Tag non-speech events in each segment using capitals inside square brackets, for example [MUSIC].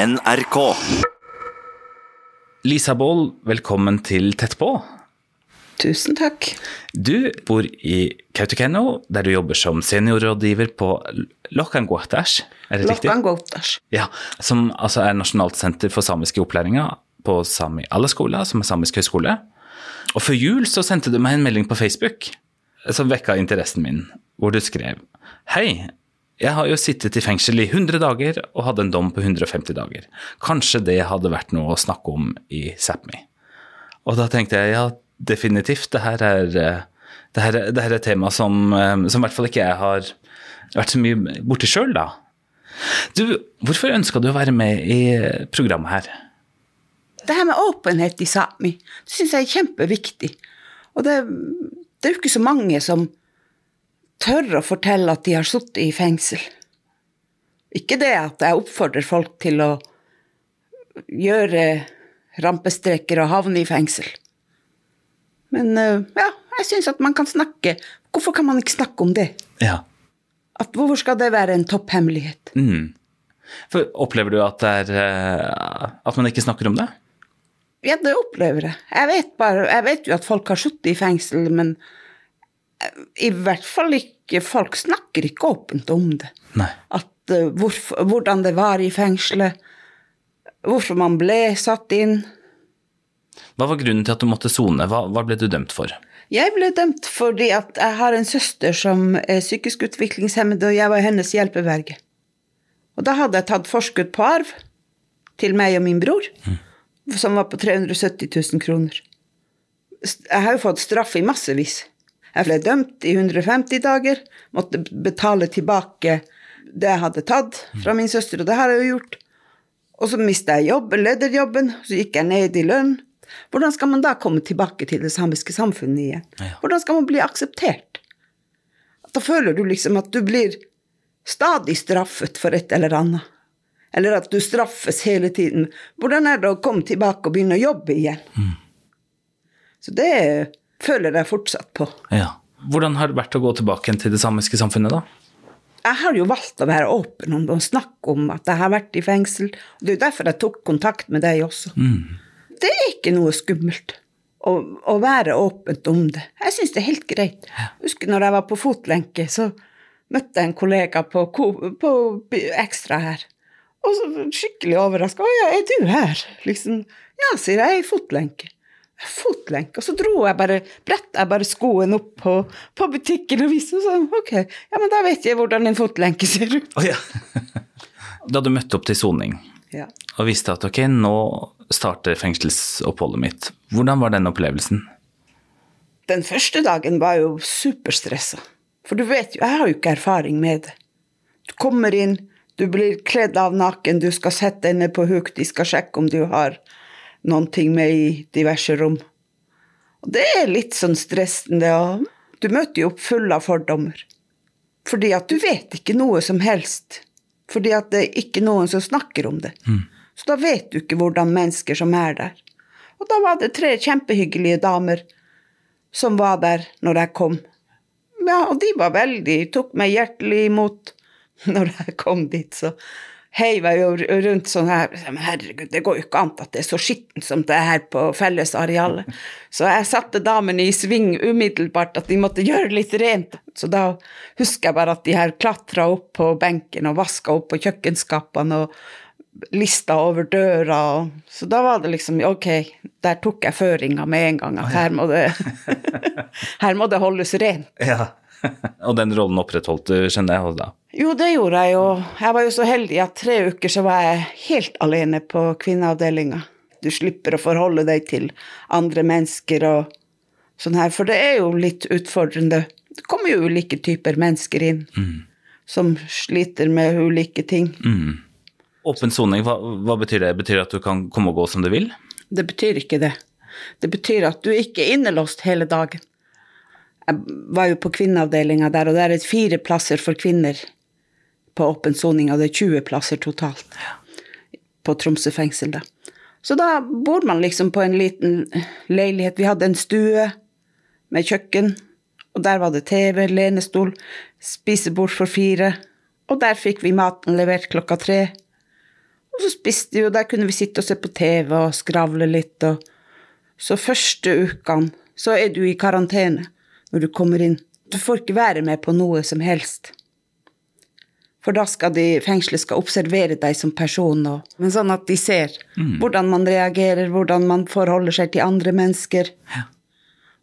NRK. Lisa Baall, velkommen til Tett på. Tusen takk. Du bor i Kautokeino, der du jobber som seniorrådgiver på Lokangotars. Er det riktig? Ja, Som altså er Nasjonalt senter for samiske opplæringer på sami alle skoler, som er samisk høyskole. Og før jul så sendte du meg en melding på Facebook som vekka interessen min, hvor du skrev Hei, jeg har jo sittet i fengsel i 100 dager og hadde en dom på 150 dager. Kanskje det hadde vært noe å snakke om i Sápmi. Og da tenkte jeg ja, definitivt. Det her er, eh, det her, det her er et tema som, eh, som i hvert fall ikke jeg har vært så mye borti sjøl, da. Du, hvorfor ønska du å være med i programmet her? Det her med åpenhet i Sápmi det syns jeg er kjempeviktig. Og det, det er jo ikke så mange som tør å fortelle at de har sittet i fengsel. Ikke det at jeg oppfordrer folk til å gjøre rampestreker og havne i fengsel. Men eh, ja, jeg syns at man kan snakke. Hvorfor kan man ikke snakke om det? Ja. At hvorfor skal det være en topphemmelighet? Mm. For Opplever du at, det er, eh, at man ikke snakker om det? Ja, det opplever jeg. Jeg vet, bare, jeg vet jo at folk har sittet i fengsel, men i hvert fall ikke Folk snakker ikke åpent om det. Nei. At, uh, hvorfor, hvordan det var i fengselet, hvorfor man ble satt inn. Hva var grunnen til at du måtte sone? Hva, hva ble du dømt for? Jeg ble dømt fordi at jeg har en søster som er psykisk utviklingshemmet, og jeg var hennes hjelpeverge. Og da hadde jeg tatt forskudd på arv til meg og min bror, mm. som var på 370 000 kroner. Jeg har jo fått straff i massevis. Jeg ble dømt i 150 dager, måtte betale tilbake det jeg hadde tatt fra min søster, og det har jeg jo gjort. Og så mista jeg jobben, lederjobben, så gikk jeg ned i lønn. Hvordan skal man da komme tilbake til det samiske samfunnet igjen? Hvordan skal man bli akseptert? Da føler du liksom at du blir stadig straffet for et eller annet. Eller at du straffes hele tiden. Hvordan er det å komme tilbake og begynne å jobbe igjen? Mm. Så det føler jeg fortsatt på. Ja. Hvordan har det vært å gå tilbake til det samiske samfunnet, da? Jeg har jo valgt å være åpen om det og snakke om at jeg har vært i fengsel. Det er jo derfor jeg tok kontakt med deg også. Mm. Det er ikke noe skummelt å, å være åpent om det. Jeg syns det er helt greit. Jeg husker når jeg var på fotlenke, så møtte jeg en kollega på, på Ekstra her. Og så skikkelig overraska. 'Å ja, er du her?' Liksom. 'Ja', sier jeg, 'jeg er i fotlenke' fotlenke. Og så dro jeg bare, bretta jeg bare skoen opp på, på butikken og viste, og så ok, ja, men da vet jeg hvordan en fotlenke ser ut. Oh, ja. da du møtte opp til soning ja. og visste at ok, nå starter fengselsoppholdet mitt, hvordan var den opplevelsen? Den første dagen var jo superstressa. For du vet jo, jeg har jo ikke erfaring med det. Du kommer inn, du blir kledd av naken, du skal sette deg ned på huk, de skal sjekke om du har noen ting med i diverse rom. Og det er litt sånn stressende, og du møter jo opp full av fordommer. Fordi at du vet ikke noe som helst. Fordi at det er ikke noen som snakker om det. Mm. Så da vet du ikke hvordan mennesker som er der. Og da var det tre kjempehyggelige damer som var der når jeg kom. Ja, og de var veldig Tok meg hjertelig imot [LAUGHS] når jeg kom dit, så heiv jeg jo rundt sånn her Men herregud, det går jo ikke an at det er så skittent som det er her på fellesarealet. Så jeg satte damene i sving umiddelbart, at de måtte gjøre litt rent. Så da husker jeg bare at de her klatra opp på benken og vaska opp på kjøkkenskapene og lista over døra. Så da var det liksom ok, der tok jeg føringa med en gang, at her må det, [LAUGHS] her må det holdes rent. Ja. [LAUGHS] og den rollen opprettholdt du, skjønner jeg? da? Jo, det gjorde jeg jo. Jeg var jo så heldig at tre uker så var jeg helt alene på kvinneavdelinga. Du slipper å forholde deg til andre mennesker og sånn her, for det er jo litt utfordrende. Det kommer jo ulike typer mennesker inn mm. som sliter med ulike ting. Mm. Åpen soning, hva, hva, betyr det? Betyr det at du kan komme og gå som du vil? Det betyr ikke det. Det betyr at du ikke er innelåst hele dagen. Jeg var jo på kvinneavdelinga der, og der er fire plasser for kvinner på åpen soning, og det er 20 plasser totalt på Tromsø fengsel. da. Så da bor man liksom på en liten leilighet. Vi hadde en stue med kjøkken, og der var det TV, lenestol, spisebord for fire. Og der fikk vi maten levert klokka tre. Og så spiste vi, og der kunne vi sitte og se på TV og skravle litt. Og så første ukene så er du i karantene når du kommer inn. Du får ikke være med på noe som helst. For da skal de fengselet skal observere deg som person, og, men sånn at de ser hvordan man reagerer, hvordan man forholder seg til andre mennesker. Ja.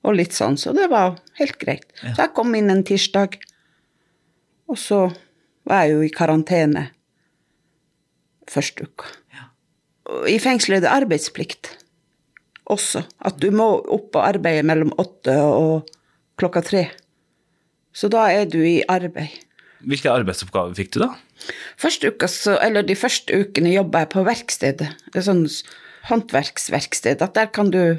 Og litt sånn, så det var helt greit. Så jeg kom inn en tirsdag, og så var jeg jo i karantene første uka. Ja. I fengselet er det arbeidsplikt også. At du må opp og arbeide mellom åtte og klokka tre. Så da er du i arbeid. Hvilke arbeidsoppgaver fikk du, da? Første uka, så, eller De første ukene jobba jeg på verkstedet. Et sånt håndverksverksted. At der kan du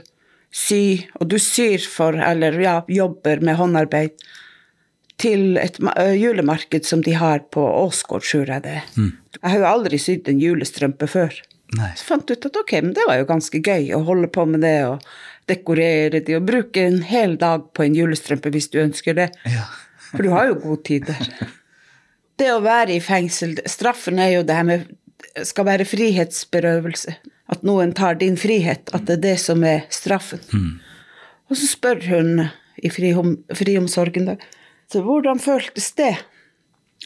sy, og du syr for, eller ja, jobber med håndarbeid til et julemarked som de har på Åsgård, tror jeg det er. Jeg har jo aldri sydd en julestrømpe før. Nei. Så fant jeg ut at ok, men det var jo ganske gøy å holde på med det og dekorere de og bruke en hel dag på en julestrømpe hvis du ønsker det. Ja. For du har jo god tid der. [LAUGHS] Det å være i fengsel, straffen er jo det her med skal være frihetsberøvelse. At noen tar din frihet, at det er det som er straffen. Og så spør hun i frihom, friomsorgen da, så hvordan føltes det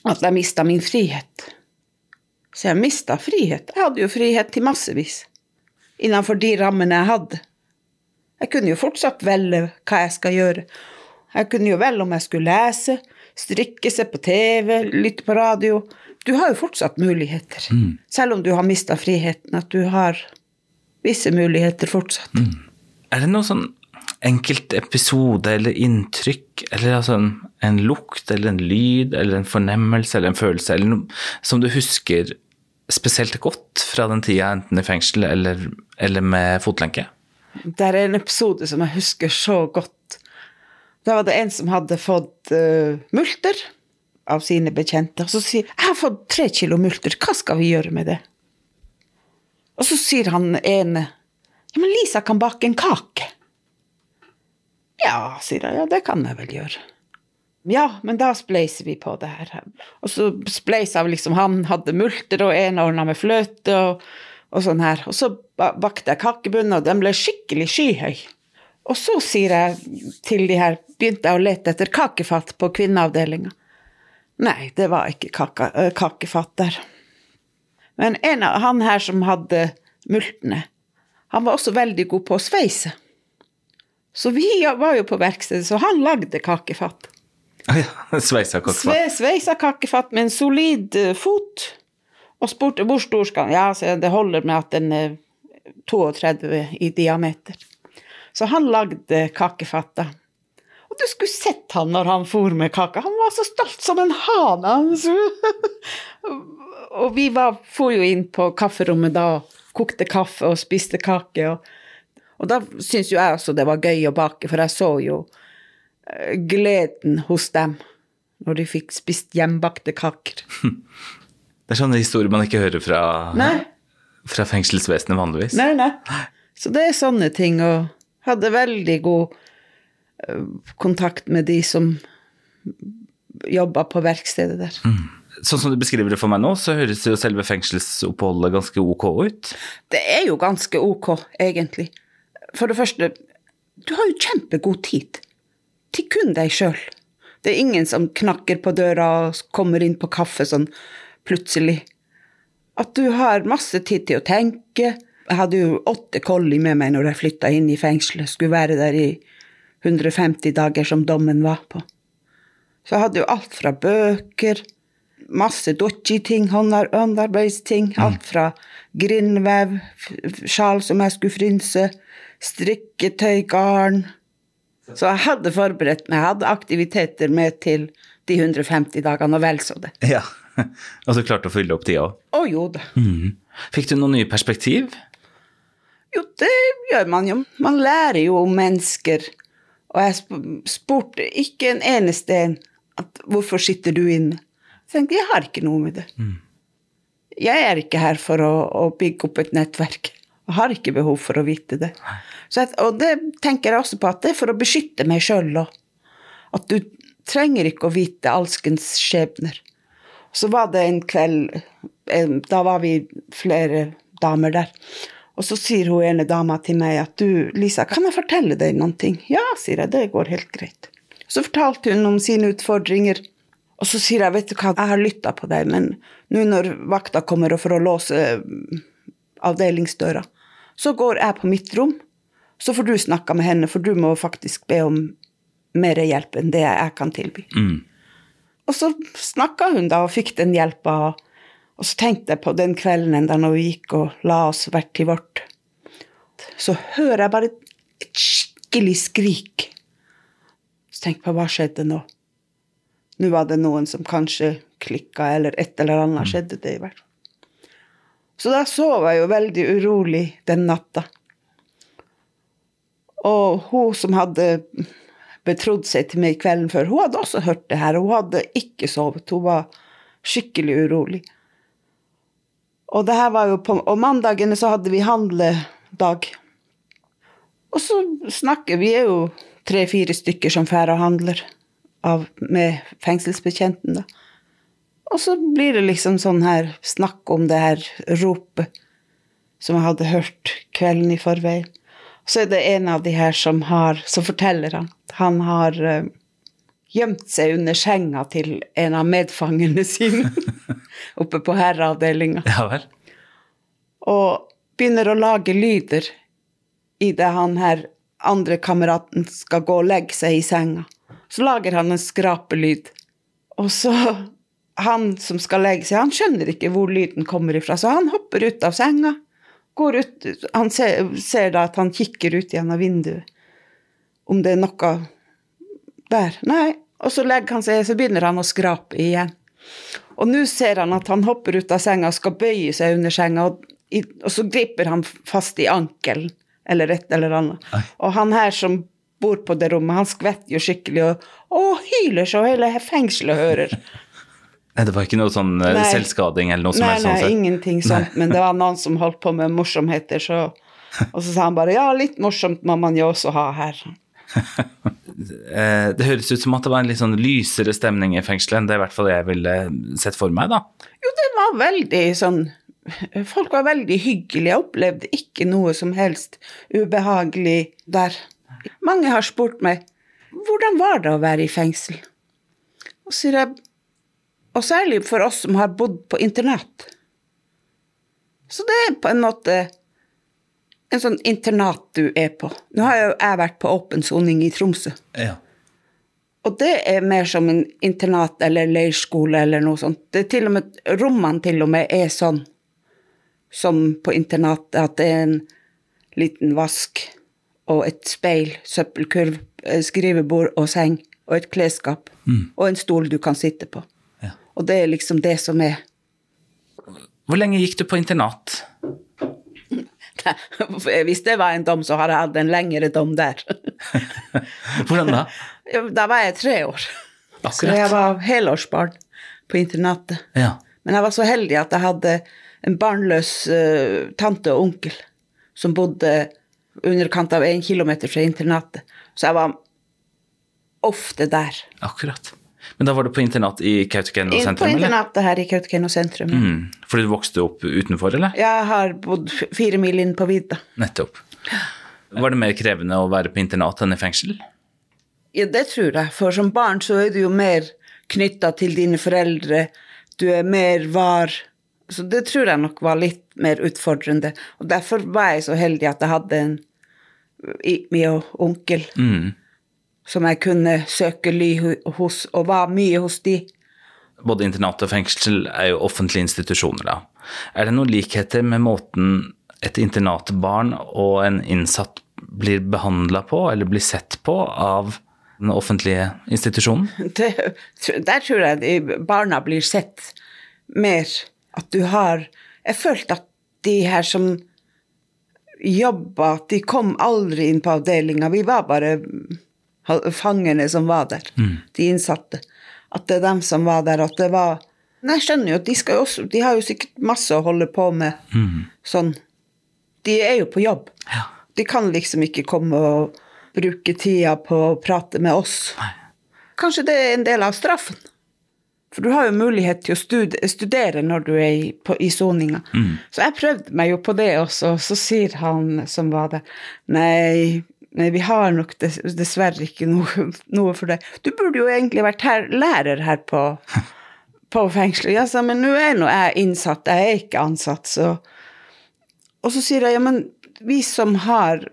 at jeg mista min frihet? Så jeg mista frihet. Jeg hadde jo frihet til massevis. Innenfor de rammene jeg hadde. Jeg kunne jo fortsatt velge hva jeg skal gjøre. Jeg kunne jo velge om jeg skulle lese, strikke, se på TV, lytte på radio. Du har jo fortsatt muligheter. Selv om du har mista friheten, at du har visse muligheter fortsatt. Er det noen sånn enkelt episode eller inntrykk, eller altså en, en lukt eller en lyd eller en fornemmelse eller en følelse eller noe som du husker spesielt godt fra den tida, enten i fengsel eller, eller med fotlenke? Det er en episode som jeg husker så godt. Da var det en som hadde fått uh, multer av sine bekjente. Og så sier 'Jeg har fått tre kilo multer, hva skal vi gjøre med det?' Og så sier han ene 'Ja, men Lisa kan bake en kake'. Ja, sier jeg. Ja, det kan jeg vel gjøre. Ja, men da spleiser vi på det her. Og så spleisa vi liksom Han hadde multer, og en ordna med fløte og, og sånn her. Og så bakte jeg kakebunnen, og den ble skikkelig skyhøy. Og så sier jeg til de her Begynte jeg å lete etter kakefat på kvinneavdelinga. Nei, det var ikke kaka, kakefat der. Men en av han her som hadde multene, han var også veldig god på å sveise. Så vi var jo på verkstedet, så han lagde kakefat. Å ja, [LAUGHS] Sveisa kakefat. Sve, sveisa kakefat med en solid fot. Og spurte hvor stor skal den Ja, så det holder med at den er 32 i diameter. Så han lagde kakefatta. Og du skulle sett han når han for med kaka. Han var så stolt som en hane. han [LAUGHS] og vi var, for jo inn på kafferommet da og kokte kaffe og spiste kake. Og, og da syntes jo jeg også det var gøy å bake, for jeg så jo eh, gleden hos dem når de fikk spist hjemmebakte kaker. [LAUGHS] Det er sånne historier man ikke hører fra, Nei, fra fengselsvesenet vanligvis. nei, nei. Så det er sånne ting, og hadde veldig god eh, kontakt med de som jobba på verkstedet der. Sånn som du beskriver det for meg nå, så høres jo selve fengselsoppholdet ganske ok ut. Det er jo ganske ok, egentlig. For det første, du har jo kjempegod tid til kun deg sjøl. Det er ingen som knakker på døra og kommer inn på kaffe sånn plutselig. At du har masse tid til å tenke. Jeg hadde jo åtte kolli med meg når jeg flytta inn i fengselet. Skulle være der i 150 dager, som dommen var på. Så jeg hadde jo alt fra bøker, masse dodgy-ting, håndarbeidsting. Alt fra grindvev, sjal som jeg skulle frynse, strikketøy, garn. Så jeg hadde forberedt meg. Jeg hadde aktiviteter med til de 150 dagene, og vel så det. Ja. Og [LAUGHS] du klarte å fylle opp tida òg. Å jo da. Fikk du noen nye perspektiv? Jo, det gjør man jo. Man lærer jo om mennesker. Og jeg spurte ikke en eneste en at hvorfor sitter du inne. Jeg tenkte, jeg har ikke noe med det. Jeg er ikke her for å, å bygge opp et nettverk. Jeg har ikke behov for å vite det. Så jeg, og det tenker jeg også på at det er for å beskytte meg sjøl òg. At du trenger ikke å vite alskens skjebner. Så var det en kveld eh, Da var vi flere damer der. Og så sier hun ene dama til meg at du, Lisa, kan jeg fortelle deg noen ting? Ja, sier jeg, det går helt greit. Så fortalte hun om sine utfordringer. Og så sier jeg, vet du hva, jeg har lytta på deg, men nå når vakta kommer for å låse mm, avdelingsdøra, så går jeg på mitt rom, så får du snakka med henne, for du må faktisk be om mer hjelp enn det jeg kan tilby. Mm. Og så snakka hun da og fikk den hjelpa. Og så tenkte jeg på den kvelden da når vi gikk og la oss hvert til vårt. Så hører jeg bare et skikkelig skrik. Så tenkte jeg på hva skjedde nå? Nå var det noen som kanskje klikka, eller et eller annet skjedde det i hvert fall. Så da sov jeg jo veldig urolig den natta. Og hun som hadde betrodd seg til meg kvelden før, hun hadde også hørt det her. Hun hadde ikke sovet. Hun var skikkelig urolig. Og det her var jo på Og mandagene så hadde vi handledag. Og så snakker vi er jo tre-fire stykker som drar og handler av, med fengselsbetjenten, da. Og så blir det liksom sånn her snakk om det her ropet som jeg hadde hørt kvelden i forveien. Så er det en av de her som har som forteller han han har uh, gjemt seg under senga til en av medfangene sine [LAUGHS] oppe på herreavdelinga. Ja vel. Og begynner å lage lyder idet han her andre kameraten skal gå og legge seg i senga. Så lager han en skrapelyd. Og så Han som skal legge seg, han skjønner ikke hvor lyden kommer ifra, så han hopper ut av senga. Går ut, han ser, ser da at han kikker ut gjennom vinduet. Om det er noe der. Nei. Og så legger han seg, så begynner han å skrape igjen. Og nå ser han at han hopper ut av senga og skal bøye seg under senga, og, og så griper han fast i ankelen eller et eller annet. Nei. Og han her som bor på det rommet, han skvetter jo skikkelig og, og hyler så hele fengselet hører. Nei, det var ikke noe sånn eh, Nei. selvskading eller noe som Nei, helst nei, sånn ingenting sånt, men det var [LAUGHS] noen som holdt på med morsomheter, så Og så sa han bare ja, litt morsomt må man jo også ha her. [LAUGHS] Eh, Det høres ut som at det var en litt sånn lysere stemning i fengselet enn det i hvert fall jeg ville sett for meg, da. Jo, det var veldig sånn Folk var veldig hyggelige. Jeg opplevde ikke noe som helst ubehagelig der. Mange har spurt meg hvordan var det å være i fengsel. Og sier jeg, og særlig for oss som har bodd på internat. Så det er på en måte en sånn internat du er på. Nå har jo jeg vært på åpen soning i Tromsø. Ja. Og det er mer som en internat eller leirskole eller noe sånt. Det er til og med, rommene til og med er sånn som på internatet, at det er en liten vask og et speil, søppelkurv, eh, skrivebord og seng og et klesskap. Og en stol du kan sitte på. Og det er liksom det som er Hvor lenge gikk du på internat? [LAUGHS] Hvis det var en dom, så hadde jeg hatt en lengre dom der. [LAUGHS] Hvordan da? Da var jeg tre år. Akkurat. Så jeg var helårsbarn på internatet. Ja. Men jeg var så heldig at jeg hadde en barnløs uh, tante og onkel som bodde underkant av én kilometer fra internatet. Så jeg var ofte der. Akkurat. Men da var du på internat i Kautokeino sentrum? På internatet her i Kautokeino sentrum. ja. Mm. Fordi du vokste opp utenfor, eller? Jeg har bodd fire mil inn på vidda. Nettopp. Var det mer krevende å være på internat enn i fengsel? Ja, det tror jeg. For som barn så er du jo mer knytta til dine foreldre. Du er mer var. Så det tror jeg nok var litt mer utfordrende. Og derfor var jeg så heldig at jeg hadde en Imi og onkel Mm. Som jeg kunne søke ly hos, og var mye hos de. Både internat og fengsel er jo offentlige institusjoner, da. Er det noen likheter med måten et internatbarn og en innsatt blir behandla på, eller blir sett på, av den offentlige institusjonen? [LAUGHS] Det, der tror jeg de barna blir sett mer. At du har Jeg følte at de her som jobba, de kom aldri inn på avdelinga. Vi var bare fangene som var der. De innsatte. At det er dem som var der. At det var Nei, jeg skjønner jo at de skal jo også De har jo sikkert masse å holde på med. Sånn. De er jo på jobb. Ja. De kan liksom ikke komme og bruke tida på å prate med oss. Kanskje det er en del av straffen. For du har jo mulighet til å studere når du er i, på, i soninga. Så jeg prøvde meg jo på det også, så sier han som var der, nei, nei vi har nok dess, dessverre ikke noe, noe for det. Du burde jo egentlig vært her, lærer her på, på fengselet. Ja, sa, men nå er nå jeg innsatt, jeg er ikke ansatt, så Og så sier jeg, ja, men vi som har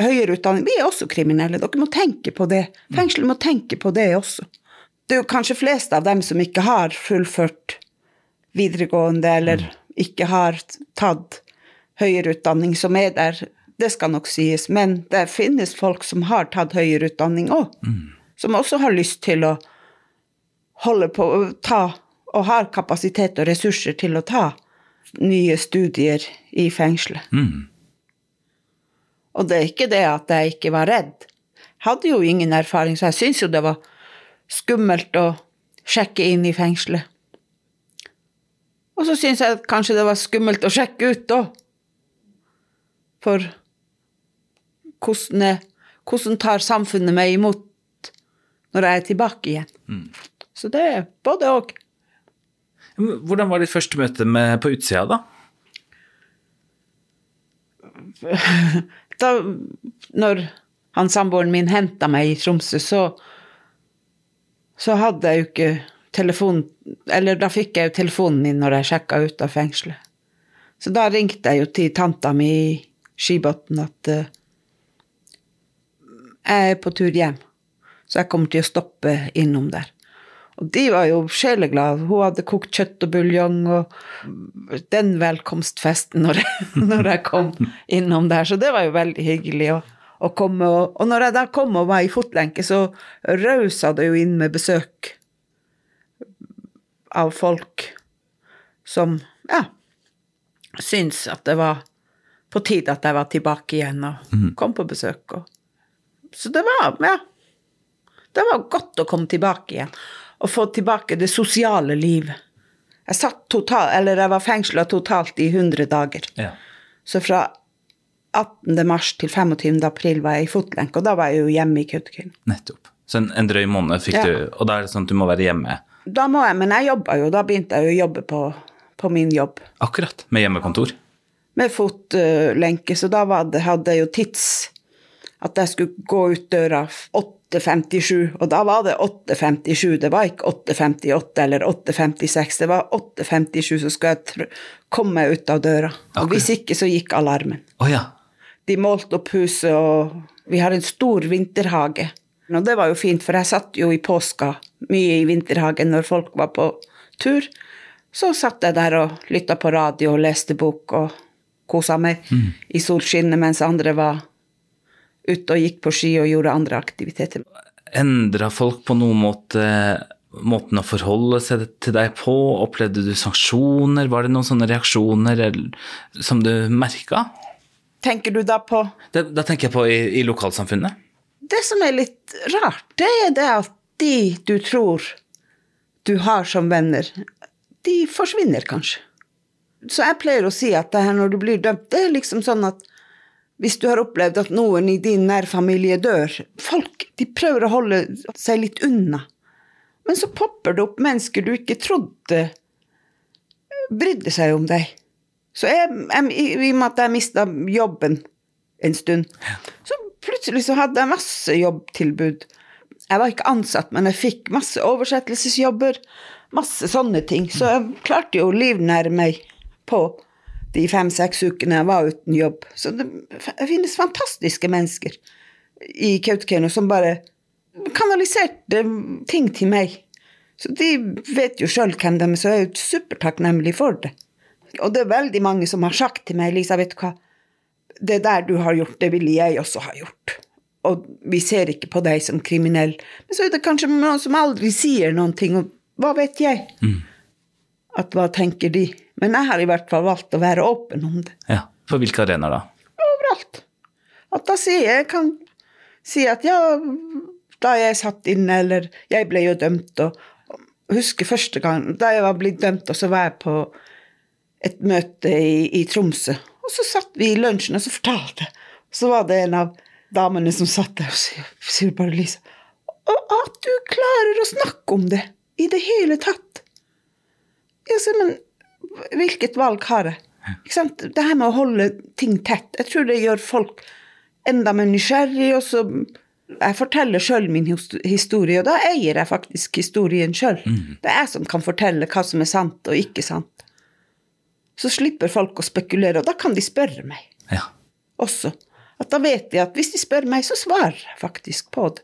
høyere utdanning, vi er også kriminelle. Dere må tenke på det. Fengselet må tenke på det også. Det er jo kanskje flest av dem som ikke har fullført videregående, eller ikke har tatt høyere utdanning, som er der. Det skal nok sies, men det finnes folk som har tatt høyere utdanning òg. Som også har lyst til å holde på å ta, og har kapasitet og ressurser til å ta nye studier i fengselet. Og det er ikke det at jeg ikke var redd. Jeg hadde jo ingen erfaring, så jeg syns jo det var skummelt å sjekke inn i fengselet. Og så syns jeg kanskje det var skummelt å sjekke ut òg. For hvordan, er, hvordan tar samfunnet meg imot når jeg er tilbake igjen? Så det er både og. Hvordan var ditt første møte med, på utsida, da? [LAUGHS] da når han samboeren min henta meg i Tromsø, så, så hadde jeg jo ikke telefon Eller da fikk jeg jo telefonen min når jeg sjekka ut av fengselet. Så da ringte jeg jo til tanta mi i Skibotn at eh, jeg er på tur hjem, så jeg kommer til å stoppe innom der. Og de var jo sjeleglade. Hun hadde kokt kjøtt og buljong og den velkomstfesten når jeg, [LAUGHS] når jeg kom innom der. Så det var jo veldig hyggelig å, å komme. Og, og når jeg da kom og var i fotlenke, så rausa det jo inn med besøk av folk som ja, syntes at det var på tide at jeg var tilbake igjen og kom på besøk. Og, så det var, ja Det var godt å komme tilbake igjen og få tilbake det sosiale livet. Jeg satt total, eller jeg var fengsla totalt i 100 dager. Ja. Så fra 18. mars til 25. april var jeg i fotlenke, og da var jeg jo hjemme i Kautokeino. Nettopp. Så en, en drøy måned fikk Ja. du, og da er det sånn at du må være hjemme Da må jeg, men jeg jobba jo, da begynte jeg jo å jobbe på, på min jobb. akkurat med hjemmekontor. med fotlenke, så da var det, hadde jeg jo tids at jeg skulle gå ut døra 8.57, og da var det 8.57, det var ikke 8.58 eller 8.56, det var 8.57 så skulle jeg komme meg ut av døra. Og hvis ikke så gikk alarmen. Oh, ja. De målte opp huset, og vi har en stor vinterhage. Og det var jo fint, for jeg satt jo i påska mye i vinterhagen når folk var på tur. Så satt jeg der og lytta på radio og leste bok og kosa meg i solskinnet mens andre var ute og gikk på ski og gjorde andre aktiviteter. Endra folk på noen måte måten å forholde seg til deg på? Opplevde du sanksjoner? Var det noen sånne reaksjoner som du merka? Tenker du da på Da, da tenker jeg på i, i lokalsamfunnet. Det som er litt rart, det er det at de du tror du har som venner, de forsvinner kanskje. Så jeg pleier å si at det her når du blir dømt, det er liksom sånn at hvis du har opplevd at noen i din nærfamilie dør Folk de prøver å holde seg litt unna. Men så popper det opp mennesker du ikke trodde brydde seg om deg. Så jeg, jeg, i, og med at jeg mista jobben en stund, så plutselig så hadde jeg masse jobbtilbud. Jeg var ikke ansatt, men jeg fikk masse oversettelsesjobber, masse sånne ting. Så jeg klarte jo å livnære meg på de fem-seks ukene jeg var uten jobb. Så det, finnes fantastiske mennesker i Kautokeino som bare kanaliserte ting til meg. Så de vet jo sjøl hvem de er, så jeg er jo supertakknemlig for det. Og det er veldig mange som har sagt til meg, Lisa, vet du hva, det der du har gjort, det ville jeg også ha gjort. Og vi ser ikke på deg som kriminell. Men så er det kanskje noen som aldri sier noen ting, og hva vet jeg? At hva tenker de? Men jeg har i hvert fall valgt å være åpen om det. Ja. På hvilke arenaer da? Overalt. At da sier jeg kan si at ja, da jeg satt inne, eller jeg ble jo dømt, og husker første gang da jeg var blitt dømt, og så var jeg på et møte i, i Tromsø. Og så satt vi i lunsjen, og så fortalte jeg. Så var det en av damene som satt der og sier bare Lisa Og at du klarer å snakke om det i det hele tatt. Jeg sier, men hvilket valg har jeg? Ikke sant? Det her med å holde ting tett, jeg tror det gjør folk enda mer nysgjerrig, og så Jeg forteller sjøl min historie, og da eier jeg faktisk historien sjøl. Det er jeg som kan fortelle hva som er sant og ikke sant. Så slipper folk å spekulere, og da kan de spørre meg Ja. også. At da vet de at hvis de spør meg, så svarer jeg faktisk på det.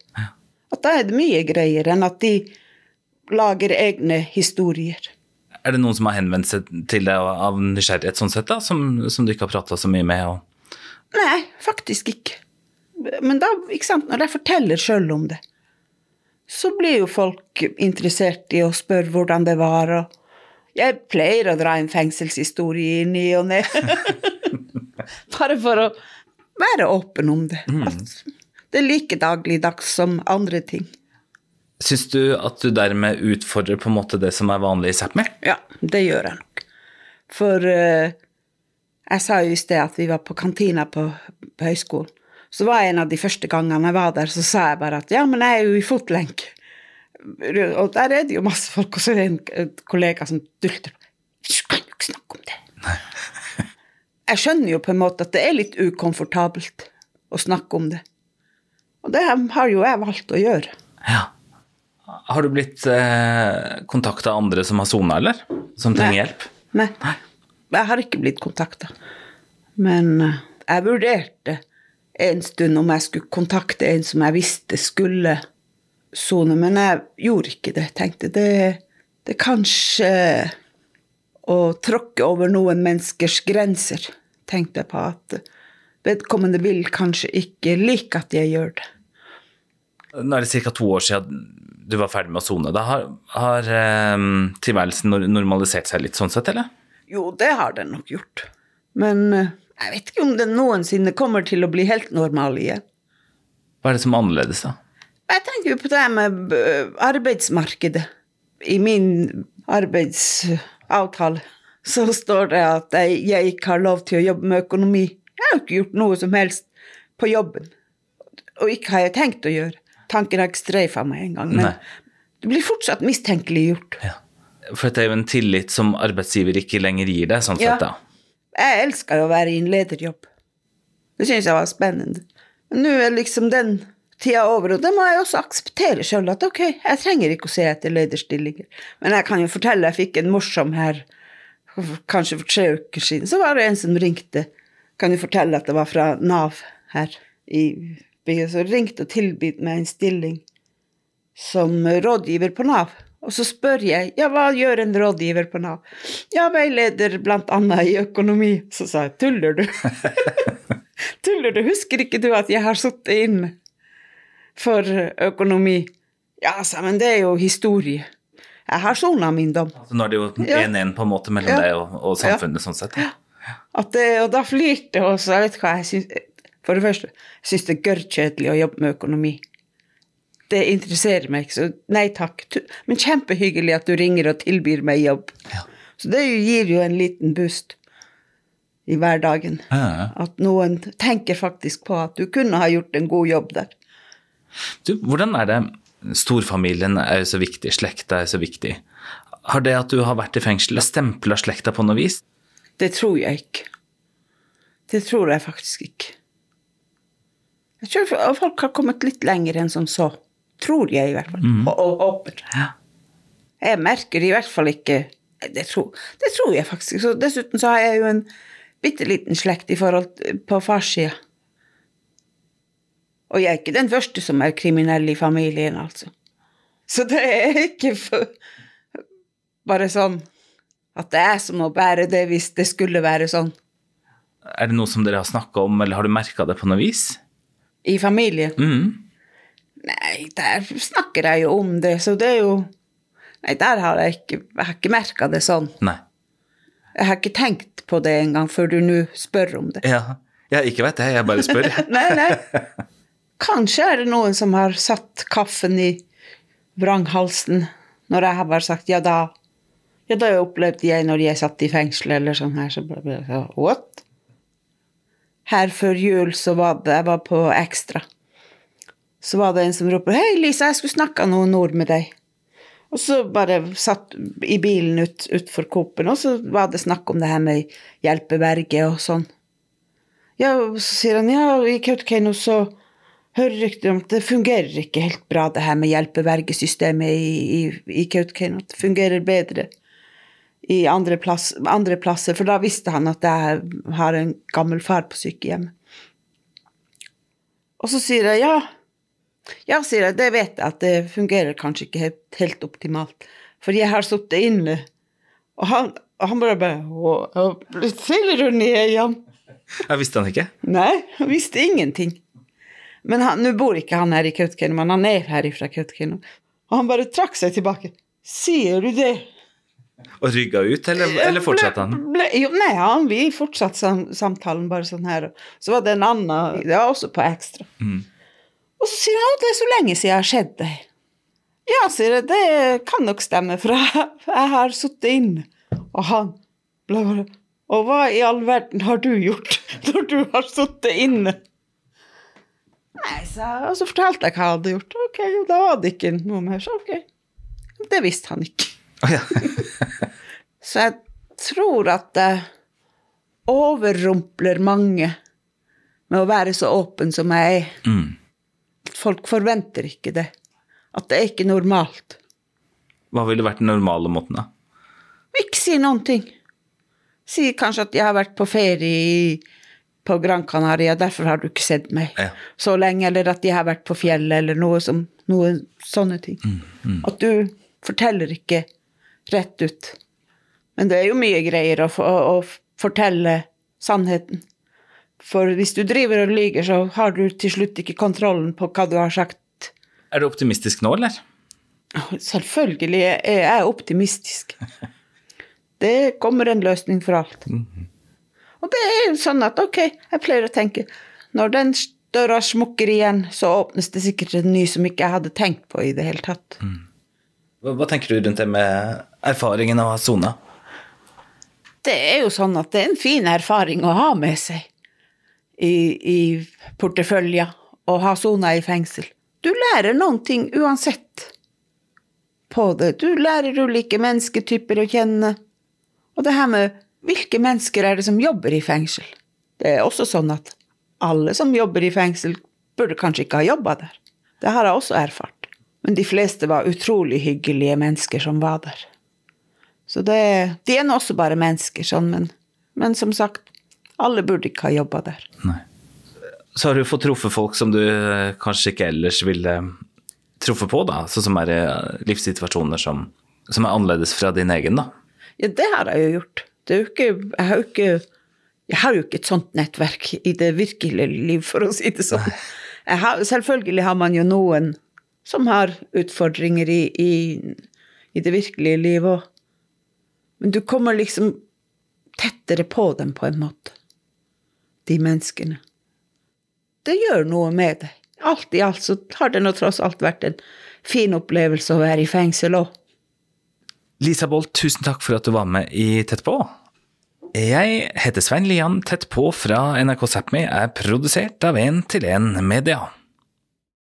At da er det mye greier enn at de lager egne historier. Er det noen som har henvendt seg til deg av nysgjerrighet sånn sett, da, som, som du ikke har prata så mye med? Og... Nei, faktisk ikke. Men da, ikke sant, når jeg forteller sjøl om det, så blir jo folk interessert i å spørre hvordan det var, og jeg pleier å dra en fengselshistorie i ny og ne. [LAUGHS] Bare for å være åpen om det. At det er like dagligdags som andre ting. Syns du at du dermed utfordrer på en måte det som er vanlig i Sápmi? Ja, det gjør jeg nok. For eh, jeg sa jo i sted at vi var på kantina på, på høyskolen. Så var en av de første gangene jeg var der, så sa jeg bare at ja, men jeg er jo i fotlenke. Og der er det jo masse folk, og så er det en en kollega som dulter. Du kan jo ikke snakke om det. [LAUGHS] Jeg skjønner jo på en måte at det er litt ukomfortabelt å snakke om det. Og det har jo jeg valgt å gjøre. Ja. Har du blitt eh, kontakta av andre som har sona, eller? Som trenger Nei. hjelp? Nei. Jeg har ikke blitt kontakta. Men eh, jeg vurderte en stund om jeg skulle kontakte en som jeg visste skulle sone, men jeg gjorde ikke det. Jeg tenkte det, det er kanskje å tråkke over noen menneskers grenser, tenkte jeg på at vedkommende vil kanskje ikke like at jeg gjør det. Nå er det ca. to år siden du var ferdig med å sone. Da har, har eh, tilværelsen normalisert seg litt sånn sett, eller? Jo, det har den nok gjort. Men eh, jeg vet ikke om den noensinne kommer til å bli helt normal igjen. Hva er det som er annerledes, da? Jeg tenker jo på det med øh, arbeidsmarkedet. I min arbeidsavtale så står det at jeg, jeg ikke har lov til å jobbe med økonomi. Jeg har jo ikke gjort noe som helst på jobben. Og ikke har jeg tenkt å gjøre. Tanken har ikke streifa meg engang. Men Nei. det blir fortsatt mistenkeliggjort. Ja. For det er jo en tillit som arbeidsgiver ikke lenger gir deg, sånn Ja. sett, da. Jeg elska jo å være i en lederjobb. Det syns jeg var spennende. Men nå er liksom den tida over, og det må jeg også akseptere sjøl, at ok, jeg trenger ikke å se etter lederstillinger. Men jeg kan jo fortelle, jeg fikk en morsom her kanskje for tre uker siden. Så var det en som ringte, kan jo fortelle at det var fra Nav her i byen, så ringte og tilbød meg en stilling som rådgiver på Nav. Og så spør jeg ja, hva gjør en rådgiver på Nav? Ja, veileder blant annet i økonomi. Så sa jeg tuller du? [LAUGHS] tuller du? Husker ikke du at jeg har sittet inne for økonomi? Ja, sa men det er jo historie. Jeg har sona min dom. Så nå er det jo 1-1 ja. på en måte mellom Ja. deg og, og samfunnet, sånn sett. Det, og da flirte hun, også. Jeg vet hva jeg syns For det første, syns det er gørrkjedelig å jobbe med økonomi. Det interesserer meg ikke, så nei takk. Men kjempehyggelig at du ringer og tilbyr meg jobb. Ja. Så det gir jo en liten boost i hverdagen. Ja. At noen tenker faktisk på at du kunne ha gjort en god jobb der. Du, hvordan er det Storfamilien er jo så viktig, slekta er så viktig. Har det at du har vært i fengsel, stempla slekta på noe vis? Det tror jeg ikke. Det tror jeg faktisk ikke. Jeg tror folk har kommet litt lenger enn som så. Tror jeg, i hvert fall. Og, og håper. Ja. Jeg merker i hvert fall ikke Det tror, det tror jeg faktisk. Så dessuten så har jeg jo en bitte liten slekt i forhold på farssida. Og jeg er ikke den første som er kriminell i familien, altså. Så det er ikke for, bare sånn at det er som å bære det hvis det skulle være sånn. Er det noe som dere har snakka om, eller har du merka det på noe vis? I familien. Mm. Nei, der snakker jeg jo om det, så det er jo Nei, der har jeg ikke, jeg har ikke merka det sånn. Nei. Jeg har ikke tenkt på det engang før du nå spør om det. Ja. Jeg ikke vet det, jeg bare spør. [LAUGHS] Nei, nei. Kanskje er det noen som har satt kaffen i vranghalsen når jeg har bare sagt ja da. Ja, da opplevde jeg når jeg satt i fengsel eller sånn her, så ble det sånn what? Her før jul så var det, jeg var på Ekstra. Så var det en som ropte hei Lisa, jeg skulle snakka noen ord med deg. Og så bare satt i bilen ut, utfor Coop-en, og så var det snakk om det her med hjelpeverge og sånn. Ja, og så sier han ja, i Kautokeino så hører rykter om at det fungerer ikke helt bra, det her med hjelpevergesystemet i, i, i Kautokeino. Det fungerer bedre i andre, plass, andre plasser, for da visste han at jeg har en gammel far på sykehjem. Og så sier jeg ja. Ja, sier jeg, det vet jeg at det fungerer kanskje ikke helt, helt optimalt. For jeg har sittet inne, og han, og han bare bare «Å, Jeg ned igjen? Jeg visste han ikke? Nei, han visste ingenting. Men nå bor ikke han her i Kautokeino, men han er her fra Kautokeino. Og han bare trakk seg tilbake. Sier du det? Og rygga ut, eller, eller fortsatte han? Ble, jo, nei, han, vi fortsatte sam, samtalen bare sånn her. Så var det en annen Det var også på ekstra. Og så sier han at det er så lenge siden jeg har sett deg. Ja, sier jeg, det kan nok stemme, for jeg, jeg har sittet inne. Og han ble bare Og hva i all verden har du gjort [LAUGHS] når du har sittet inne? Nei, jeg, og så fortalte jeg hva jeg hadde gjort. Ok, da var det ikke noe mer, så ok. Det visste han ikke. Oh, ja. [LAUGHS] Så jeg tror at det overrumpler mange med å være så åpen som jeg er. Mm. Folk forventer ikke det. At det er ikke normalt. Hva ville vært den normale måten, da? Ikke si noen ting. Si kanskje at jeg har vært på ferie på Gran Canaria, derfor har du ikke sett meg Ja. så lenge, eller at jeg har vært på fjellet, eller noe, som, noe sånne ting. At du forteller ikke rett ut. Men det er jo mye greier å, å, å fortelle sannheten. For hvis du driver og lyver, så har du til slutt ikke kontrollen på hva du har sagt. Er du optimistisk nå, eller? Selvfølgelig er jeg optimistisk. [LAUGHS] Det kommer en løsning for alt. Og det er jo sånn at ok, jeg pleier å tenke når den døra smukker igjen, så åpnes det sikkert en ny som ikke jeg hadde tenkt på i det hele tatt. Hva, hva tenker du rundt det med erfaringen av å ha sona? Det er jo sånn at det er en fin erfaring å ha med seg i, i porteføljen å ha sona i fengsel. Du lærer noen ting uansett på det. Du lærer ulike mennesketyper å kjenne. Og det her med hvilke mennesker er det som jobber i fengsel? Det er også sånn at alle som jobber i fengsel, burde kanskje ikke ha jobba der. Det har jeg også erfart. Men de fleste var utrolig hyggelige mennesker som var der. Så det, de er nå også bare mennesker, sånn, men, men som sagt, alle burde ikke ha jobba der. Nei. Så har du fått truffet folk som du eh, kanskje ikke ellers ville truffet på, da? Sånn som er eh, livssituasjoner som, som er annerledes fra din egen, da? Ja, det har jeg jo gjort. Det er jo ikke, jeg har jo ikke jeg har jo ikke et sånt nettverk i det virkelige liv, for å si det sånn. Har, selvfølgelig har man jo noen som har utfordringer i, i, i det virkelige liv òg. Men du kommer liksom tettere på dem på en måte. De menneskene. Det gjør noe med deg. Alt i alt så har det nå tross alt vært en fin opplevelse å være i fengsel òg. Lisa Bolt, tusen takk for at du var med i Tett på. Jeg heter Svein Lian. Tett på fra NRK Sápmi er produsert av 1 til 1 Media.